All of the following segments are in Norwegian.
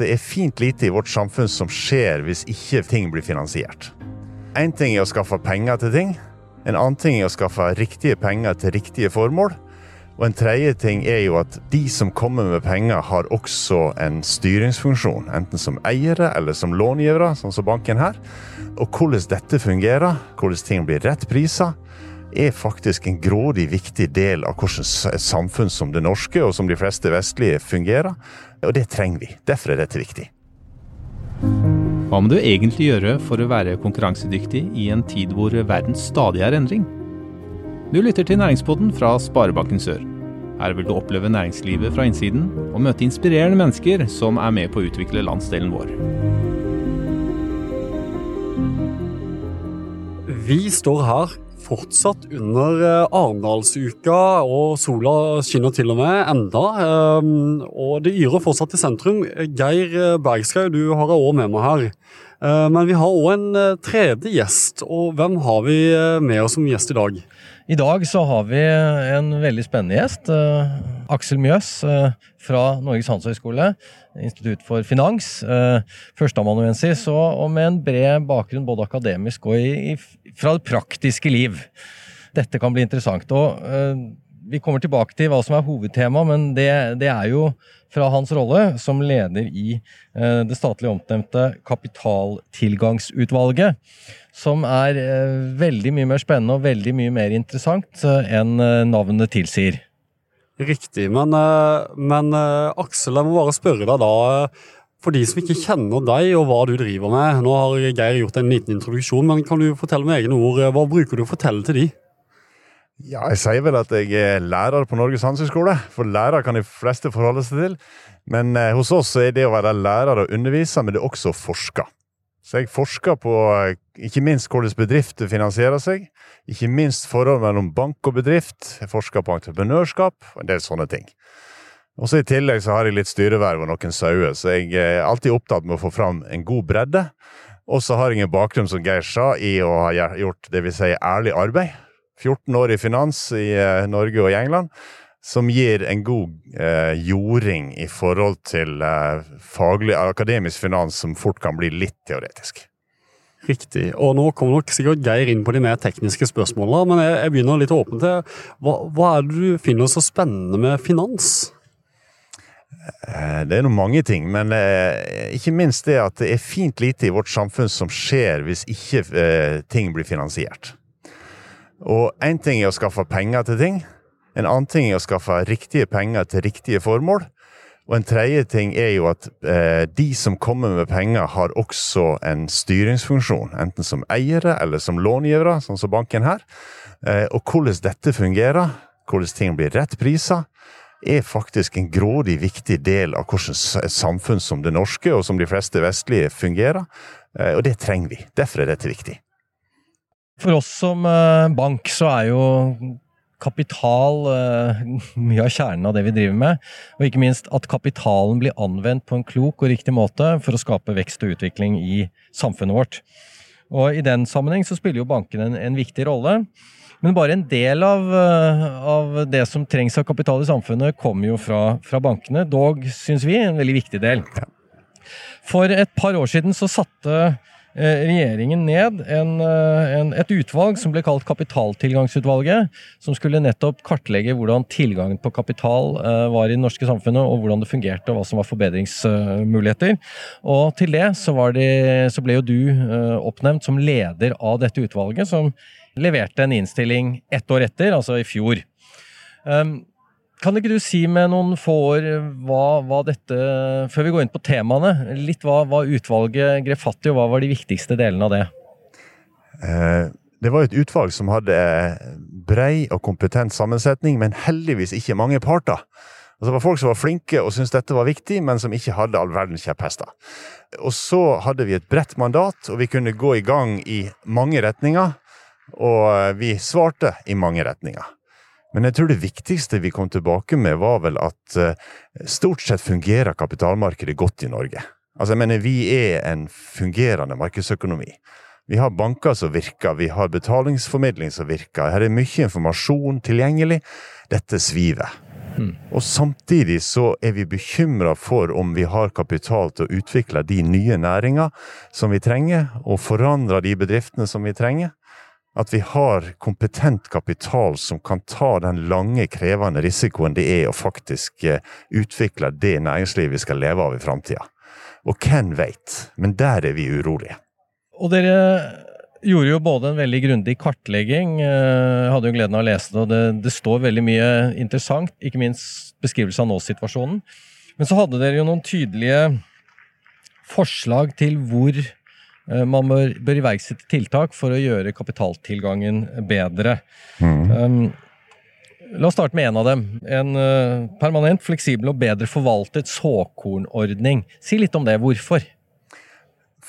det er fint lite i vårt samfunn som skjer hvis ikke ting blir finansiert. Én ting er å skaffe penger til ting. En annen ting er å skaffe riktige penger til riktige formål. Og en tredje ting er jo at de som kommer med penger, har også en styringsfunksjon. Enten som eiere eller som långivere, sånn som banken her. Og hvordan dette fungerer, hvordan ting blir rett priser, er faktisk en grådig viktig del av hvordan et samfunn som det norske, og som de fleste vestlige, fungerer. Og det trenger vi. Derfor er dette viktig. Hva må du egentlig gjøre for å være konkurransedyktig i en tid hvor verden stadig er endring? Du lytter til Næringspodden fra Sparebanken Sør. Her vil du oppleve næringslivet fra innsiden, og møte inspirerende mennesker som er med på å utvikle landsdelen vår. Vi står her fortsatt under eh, Arendalsuka, og sola skinner til og med enda. Ehm, og det yrer fortsatt i sentrum. Geir Bergskau, du har jeg òg med meg her. Eh, men vi har òg en eh, tredje gjest, og hvem har vi med oss som gjest i dag? I dag så har vi en veldig spennende gjest. Aksel Mjøs fra Norges handelshøyskole. Institutt for finans. Førsteamanuensis og med en bred bakgrunn både akademisk og i, fra det praktiske liv. Dette kan bli interessant. og Vi kommer tilbake til hva som er hovedtema, men det, det er jo fra hans rolle som leder i eh, det statlig oppnevnte Kapitaltilgangsutvalget, som er eh, veldig mye mer spennende og veldig mye mer interessant eh, enn navnet tilsier. Riktig, men, men Aksel, jeg må bare spørre deg da. For de som ikke kjenner deg og hva du driver med, nå har Geir gjort en liten introduksjon, men kan du fortelle med egne ord, hva bruker du å fortelle til de? Ja, jeg sier vel at jeg er lærer på Norges handelshøyskole, for lærer kan de fleste forholde seg til. Men eh, hos oss er det å være lærer og undervise, men det er også å forske. Så jeg forsker på eh, ikke minst hvordan bedrifter finansierer seg. Ikke minst forholdet mellom bank og bedrift. Jeg forsker på entreprenørskap og en del sånne ting. Og så I tillegg så har jeg litt styreverv og noen sauer, så jeg er alltid opptatt med å få fram en god bredde. Og så har jeg en bakgrunn, som Geir sa, i å ha gjort det vil si ærlig arbeid 14 år i finans i eh, Norge og i England, som gir en god eh, jording i forhold til eh, faglig akademisk finans som fort kan bli litt teoretisk. Riktig. Og nå kommer nok sikkert Geir inn på de mer tekniske spørsmålene, men jeg, jeg begynner litt åpent. Hva, hva er det du finner så spennende med finans? Eh, det er nå mange ting, men eh, ikke minst det at det er fint lite i vårt samfunn som skjer hvis ikke ting blir finansiert. Og én ting er å skaffe penger til ting. En annen ting er å skaffe riktige penger til riktige formål. Og en tredje ting er jo at eh, de som kommer med penger, har også en styringsfunksjon. Enten som eiere eller som långivere, sånn som banken her. Eh, og hvordan dette fungerer, hvordan ting blir rett priser, er faktisk en grådig viktig del av hvordan et samfunn som det norske, og som de fleste vestlige, fungerer. Eh, og det trenger vi. Derfor er dette viktig. For oss som eh, bank så er jo kapital eh, mye av kjernen av det vi driver med. Og ikke minst at kapitalen blir anvendt på en klok og riktig måte for å skape vekst og utvikling i samfunnet vårt. Og i den sammenheng så spiller jo bankene en, en viktig rolle. Men bare en del av, eh, av, det som trengs av kapital i samfunnet, kommer jo fra, fra bankene. Dog, syns vi, en veldig viktig del. For et par år siden så satte regjeringen ned en, eh, en, et utvalg som ble kalt Kapitaltilgangsutvalget, som skulle nettopp kartlegge hvordan tilgangen på kapital uh, var i det norske samfunnet, og hvordan det fungerte, og hva som var forbedringsmuligheter. Og til det så, de, så ble jo du oppnevnt som leder av dette utvalget, som leverte en innstilling ett år etter, altså i fjor. Kan ikke du si med noen få år hva, hva, dette Før vi går inn på temaene, litt hva, hva utvalget grep fatt i, og hva var de viktigste delene av det? Eh, det var et utvalg som hadde brei og kompetent sammensetning, men heldigvis ikke mange parter. Altså, det var folk som var flinke og syntes dette var viktig, men som ikke hadde all verdens kjepphester. Og så hadde vi et bredt mandat, og vi kunne gå i gang i mange retninger. Og vi svarte i mange retninger. Men jeg tror det viktigste vi kom tilbake med, var vel at uh, stort sett fungerer kapitalmarkedet godt i Norge. Altså, jeg mener, vi er en fungerende markedsøkonomi. Vi har banker som virker, vi har betalingsformidling som virker. Her er mye informasjon tilgjengelig. Dette sviver. Mm. Og samtidig så er vi bekymra for om vi har kapital til å utvikle de nye næringer som vi trenger, og forandre de bedriftene som vi trenger. At vi har kompetent kapital som kan ta den lange, krevende risikoen det er å faktisk eh, utvikle det næringslivet vi skal leve av i framtida. Og hvem veit, men der er vi urolige. Og dere gjorde jo både en veldig grundig kartlegging, jeg eh, hadde jo gleden av å lese det, og det, det står veldig mye interessant, ikke minst beskrivelse av nåsituasjonen. Men så hadde dere jo noen tydelige forslag til hvor man bør, bør iverksette tiltak for å gjøre kapitaltilgangen bedre. Mm. Um, La oss starte med en av dem. En uh, permanent, fleksibel og bedre forvaltet såkornordning. Si litt om det. Hvorfor?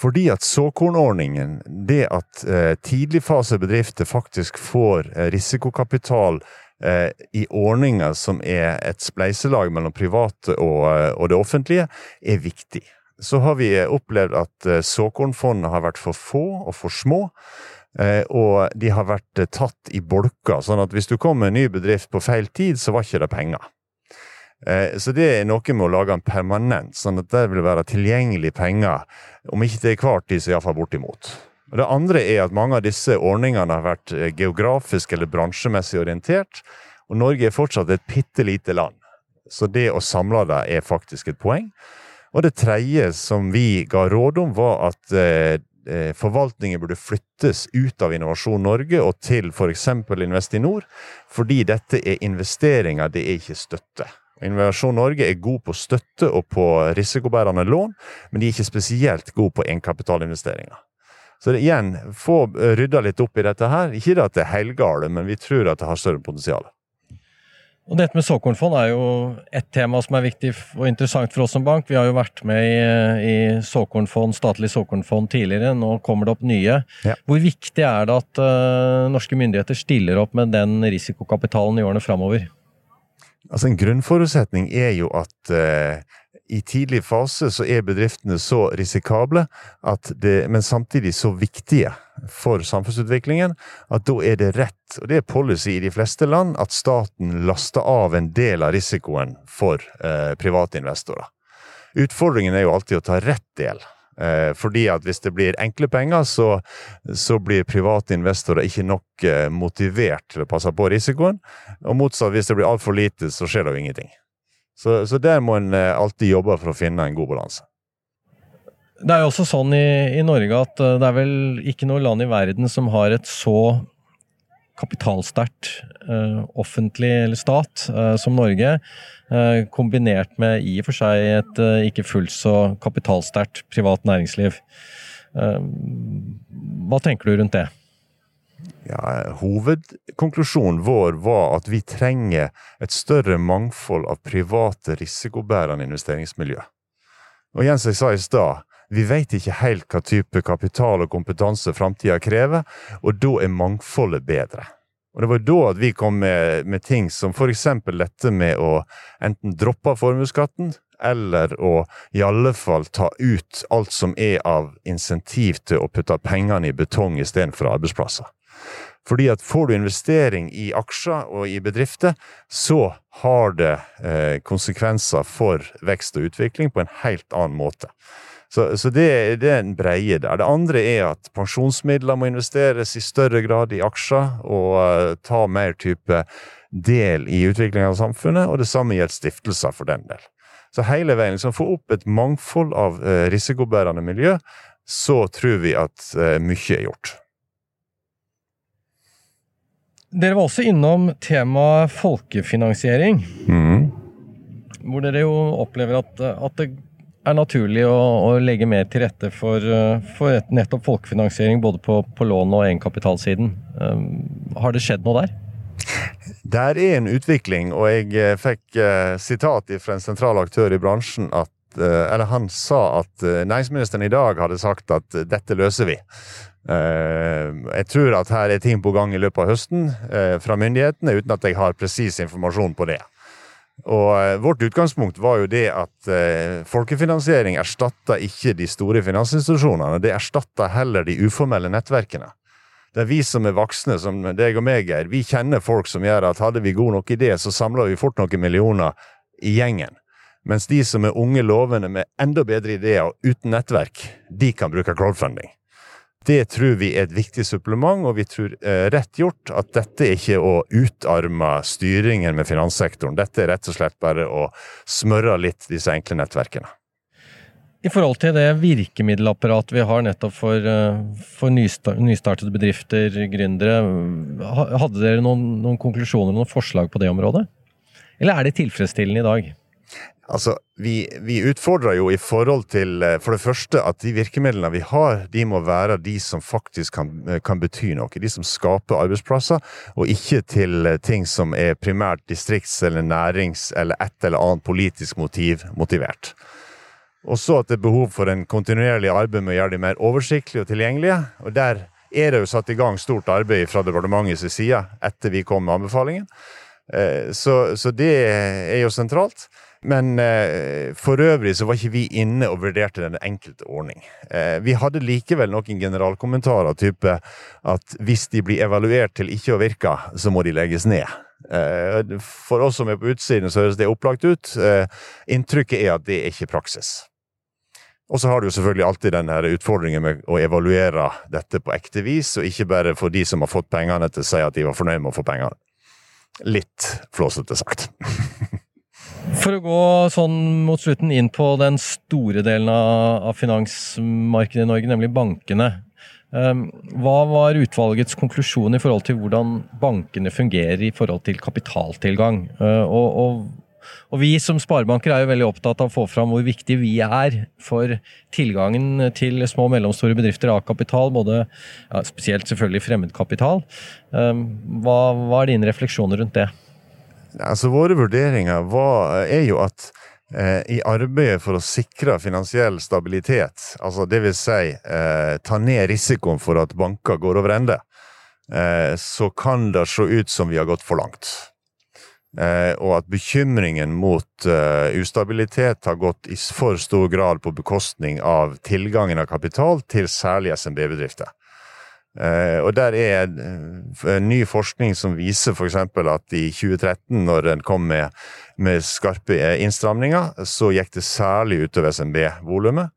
Fordi at såkornordningen, det at eh, tidligfasebedrifter faktisk får eh, risikokapital eh, i ordninger som er et spleiselag mellom private og, eh, og, det offentlige, er viktig. Så har vi eh, opplevd at eh, såkornfondene har vært for få og for små. og de har vært tatt i bolker, sånn at hvis du kom med en ny bedrift på feil tid, så var ikke det penger. Eh, så det er noe med å lage en permanent, sånn at det vil være tilgjengelig penger. Om ikke til hver tid, så iallfall bortimot. Og Det andre er at mange av disse ordningene har vært eh, geografisk eller bransjemessig orientert. Og Norge er fortsatt et bitte lite land, så det å samle det er faktisk et poeng. Og det tredje som vi ga råd om, var at eh, eh forvaltningen burde flyttes ut av Innovasjon Norge og til f.eks. Investinor, fordi dette er investeringer, det er ikke støtte. Innovasjon Norge er god på støtte og på risikobærende lån, men de er ikke spesielt gode på egenkapitalinvesteringer. Så det, igjen, få rydda litt opp i dette her. Ikke at det er helgale, men vi tror at det har større potensial. Og Dette med såkornfond er jo et tema som er viktig og interessant for oss som bank. Vi har jo vært med i, i såkornfond, statlig såkornfond tidligere, nå kommer det opp nye. Ja. Hvor viktig er det at uh, norske myndigheter stiller opp med den risikokapitalen i årene framover? Altså En grunnforutsetning er jo at uh, i tidlig fase så er bedriftene så risikable, det, men samtidig så viktige for samfunnsutviklingen, at da er det rett, og det er policy i de fleste land, at staten laster av en del av risikoen for eh, private investorer. Utfordringen er jo alltid å ta rett del. Eh, fordi at hvis det blir enkle penger, så, så blir private investorer ikke nok eh, motivert til å passe på risikoen. Og motsatt, hvis det blir altfor lite, så skjer det jo ingenting. Så, så der må en eh, alltid jobbe for å finne en god balanse. Det er jo også sånn i, i Norge at det er vel ikke noe land i verden som har et så kapitalsterkt uh, offentlig eller stat uh, som Norge, uh, kombinert med i og for seg et ikke fullt så kapitalsterkt privat næringsliv. hva tenker du rundt det? Ja, hovedkonklusjonen vår var at vi trenger et større mangfold av private risikobærende investeringsmiljø. Og igjen som jeg sa i stad, vi vet ikke helt hva type kapital og kompetanse framtida krever, og da er mangfoldet bedre. Og Det var da at vi kom med, med ting som f.eks. dette med å enten droppe formuesskatten, eller å i alle fall ta ut alt som er av insentiv til å putte pengene i betong istedenfor arbeidsplasser. Fordi at får du investering i aksjer og i bedrifter, så har det eh, konsekvenser for vekst og utvikling på en helt annen måte. Så, så det, det, er en breie der. Det andre er at pensjonsmidler må investeres i større grad i aksjer og uh, ta mer type del i utviklingen av samfunnet, og det samme gjelder stiftelser for den del. Så hele veien liksom få opp et mangfold av uh, risikobærende miljø, så tror vi at uh, mye er gjort. Dere var også innom temaet folkefinansiering. Mm. Hvor dere jo opplever at, at det er naturlig å, å, legge mer til rette for, for et, nettopp folkefinansiering både på, på lån- og egenkapitalsiden. Um, har det skjedd noe der? Der er en utvikling, og jeg eh, fikk eh, sitat fra en sentral aktør i bransjen at eh, Eller han sa at eh, næringsministeren i dag hadde sagt at dette løser vi. Jeg tror at her er ting på gang i løpet av høsten fra myndighetene, uten at jeg har presis informasjon på det. Og eh, Vårt utgangspunkt var jo det at eh, folkefinansiering erstatta ikke de store finansinstitusjonene. Det erstatta heller de uformelle nettverkene. Det er vi som er voksne, som deg og meg, Geir, vi kjenner folk som gjør at hadde vi god nok idé, så samler vi fort noen millioner i gjengen. Mens de som er unge lovende med enda bedre ideer og uten nettverk, de kan bruke crowdfunding. Det tror vi er et viktig supplement, og vi tror eh, rett gjort at dette er ikke å utarme styringen med finanssektoren. Dette er rett og slett bare å smøre litt disse enkle nettverkene. I forhold til det virkemiddelapparatet vi har nettopp for, eh, for nystartede bedrifter, gründere, hadde dere noen, noen konklusjoner, noen forslag på det området? Eller er det tilfredsstillende i dag? Altså, vi, vi, utfordrer jo i forhold til eh, for det første at de virkemidlene vi har, de må være de som faktisk kan, eh, kan bety noe. De som skaper arbeidsplasser, og ikke til eh, ting som er primært distrikts- eller nærings- eller et eller annet politisk motiv motivert. Og så at det er behov for en kontinuerlig arbeid med å gjøre de mer oversiktlige og tilgjengelige. og der er det jo satt i gang stort arbeid fra departementets side etter vi kom med anbefalingen. Så, så det er jo sentralt. Men eh, for øvrig så var ikke vi inne og vurderte den enkelte ordning. Eh, vi hadde likevel noen generalkommentarer type at hvis de blir evaluert til ikke å virke, så må de legges ned. Eh, for oss som er på utsiden, så høres det opplagt ut. Eh, inntrykket er at det er ikke praksis. Og så har du jo selvfølgelig alltid den utfordringen med å evaluere dette på ekte vis, og ikke bare for de som har fått pengene, til å si at de var fornøyd med å få pengene. Litt flåsete sagt. For å gå sånn mot slutten inn på den store delen av finansmarkedet i Norge, nemlig bankene. Ehm, hva var utvalgets konklusjon i forhold til hvordan bankene fungerer i forhold til kapitaltilgang? Eh, og, og, og vi som sparebanker er jo veldig opptatt av å få fram hvor viktig vi er for tilgangen til små og mellomstore bedrifter av kapital, både, ja, spesielt selvfølgelig fremmedkapital. Ehm, hva, hva er dine refleksjoner rundt det? Altså, våre vurderinger var, er jo at eh, i arbeidet for å sikre finansiell stabilitet, altså vil si eh, ta ned risikoen for at banker går over ende, eh, så kan det se ut som vi har gått for langt. Eh, og at bekymringen mot uh, ustabilitet har gått i for stor grad på bekostning av tilgangen av kapital til særlig SMB-bedrifter. Uh, og der er uh, ny forskning som viser f.eks. at i 2013, når en kom med, med skarpe eh, innstramninger, så gikk det særlig utover SMB-volumet.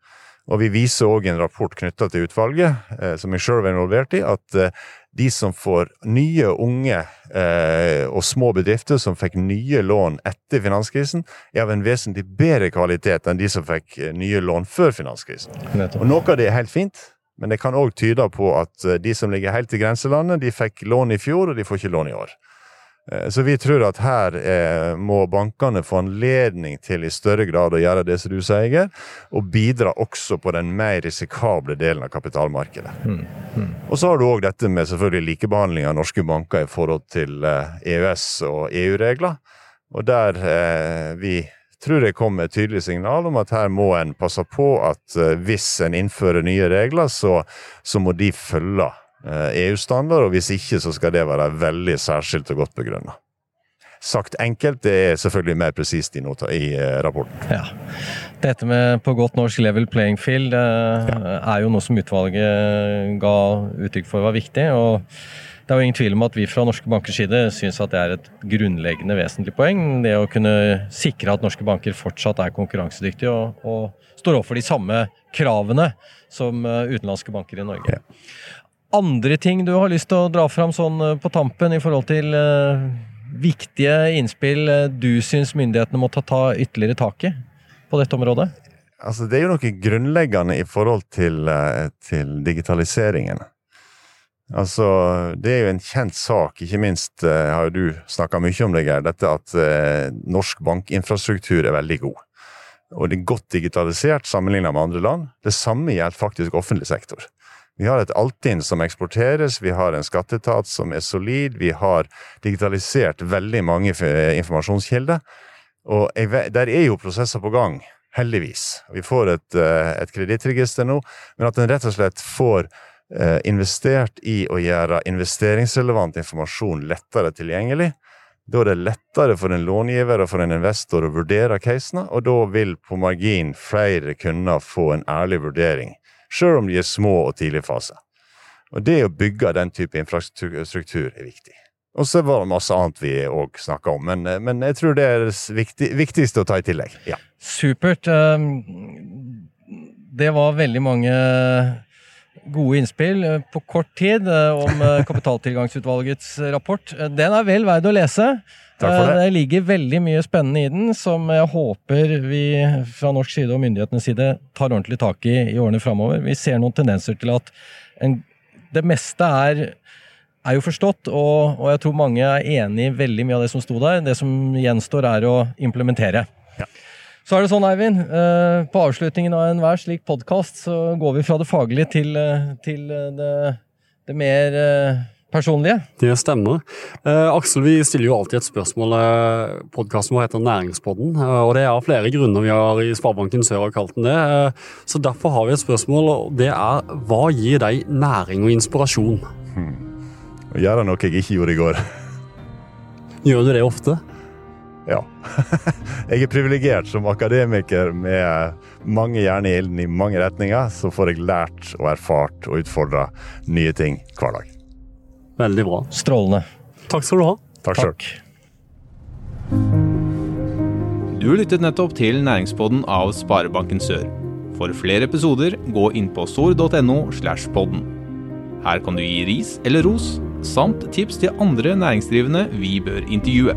Og vi viser òg en rapport knytta til utvalget, som jeg sjøl var involvert i, at de som får nye, unge og små bedrifter som fikk nye lån etter finanskrisen, er av en vesentlig bedre kvalitet enn de som fikk nye lån før finanskrisen. Og noe av det er helt fint. Men det kan òg tyde på at eh, de som ligger helt i grenselandet, de fikk lån i fjor, og de får ikke lån i år. Eh, så vi tror at her eh, må bankene få anledning til i større grad å gjøre det som du sier, og bidra også på den mer risikable delen av kapitalmarkedet. Mm. Mm. Og så har du òg dette med selvfølgelig likebehandling av norske banker i forhold til EØS og EU-regler. Og der vi tror jeg kom med et tydelig signal om at her må en passe på at uh, hvis en innfører nye regler, så, så må de følge uh, EU-standard, og hvis ikke så skal det være veldig særskilt og godt begrunna. Sagt enkelt, det er selvfølgelig mer presist i, i uh, rapporten. Ja. Dette med på godt norsk level playing field ja. er jo noe som utvalget ga uttrykk for var viktig. og det er jo ingen tvil om at vi fra norske bankers side syns at det er et grunnleggende vesentlig poeng. Det å kunne sikre at norske banker fortsatt er konkurransedyktige og, og står overfor de samme kravene som eh, utenlandske banker i Norge. Andre ting du har lyst til å dra fram sånn eh, på tampen i forhold til uh, viktige innspill du syns myndighetene må ta, ta ytterligere tak i på dette området? Altså, det er jo noe grunnleggende i forhold til, til digitaliseringen. Altså, Det er jo en kjent sak, ikke minst uh, har du snakka mye om det, Geir, dette at eh, norsk bankinfrastruktur er veldig god. Og det er godt digitalisert sammenlignet med andre land. Det samme gjelder faktisk offentlig sektor. Vi har et Altinn som eksporteres, vi har en skatteetat som er solid, vi har digitalisert veldig mange eh, informasjonskilder. Og der er jo prosesser på gang, heldigvis. Vi får et, et kredittregister nå, men at en rett og slett får Eh, investert i å gjøre investeringsrelevant informasjon lettere tilgjengelig. Da er det lettere for en långiver og for en investor å vurdere casene, og da vil på margin flere kunne få en ærlig vurdering, sjøl om de er små og tidlig fase. Og det å bygge den type infrastruktur er viktig. Og så var det masse annet vi òg snakka om, men, men, jeg tror det er viktig, viktigste å ta i tillegg. Ja. Supert. Ehm, det var veldig mange gode innspill på kort tid om kapitaltilgangsutvalgets rapport. Den er vel verd å lese. Takk for det. Det ligger veldig mye spennende i den, som jeg håper vi fra norsk side og myndighetenes side tar ordentlig tak i i årene framover. Vi ser noen tendenser til at en, det meste er, er jo forstått, og, og, jeg tror mange er enig i veldig mye av det som sto der. Det som gjenstår, er å implementere. Ja. Så er det sånn, Eivind, eh, på avslutningen av enhver slik podkast så går vi fra det faglige til, eh, til det, det mer eh, personlige. Det stemmer. Eh, Aksel, vi stiller jo alltid et spørsmål. Eh, Podkasten vår heter Næringspodden, eh, og det er av flere grunner vi har i Sparebanken Sør har kalt den det. Eh, så derfor har vi et spørsmål, og det er hva gir deg næring og inspirasjon? Gjør det noe jeg ikke gjorde i går. Gjør du det ofte? Ja. jeg er privilegert som akademiker med mange jern i ilden i mange retninger. Så får jeg lært og erfart og utfordra nye ting hver dag. Veldig bra. Strålende. Takk skal du ha. Takk sjøl. Du lyttet nettopp til Næringspodden av Sparebanken Sør. For flere episoder, gå inn på sor.no slash podden. Her kan du gi ris eller ros, samt tips til andre næringsdrivende vi bør intervjue.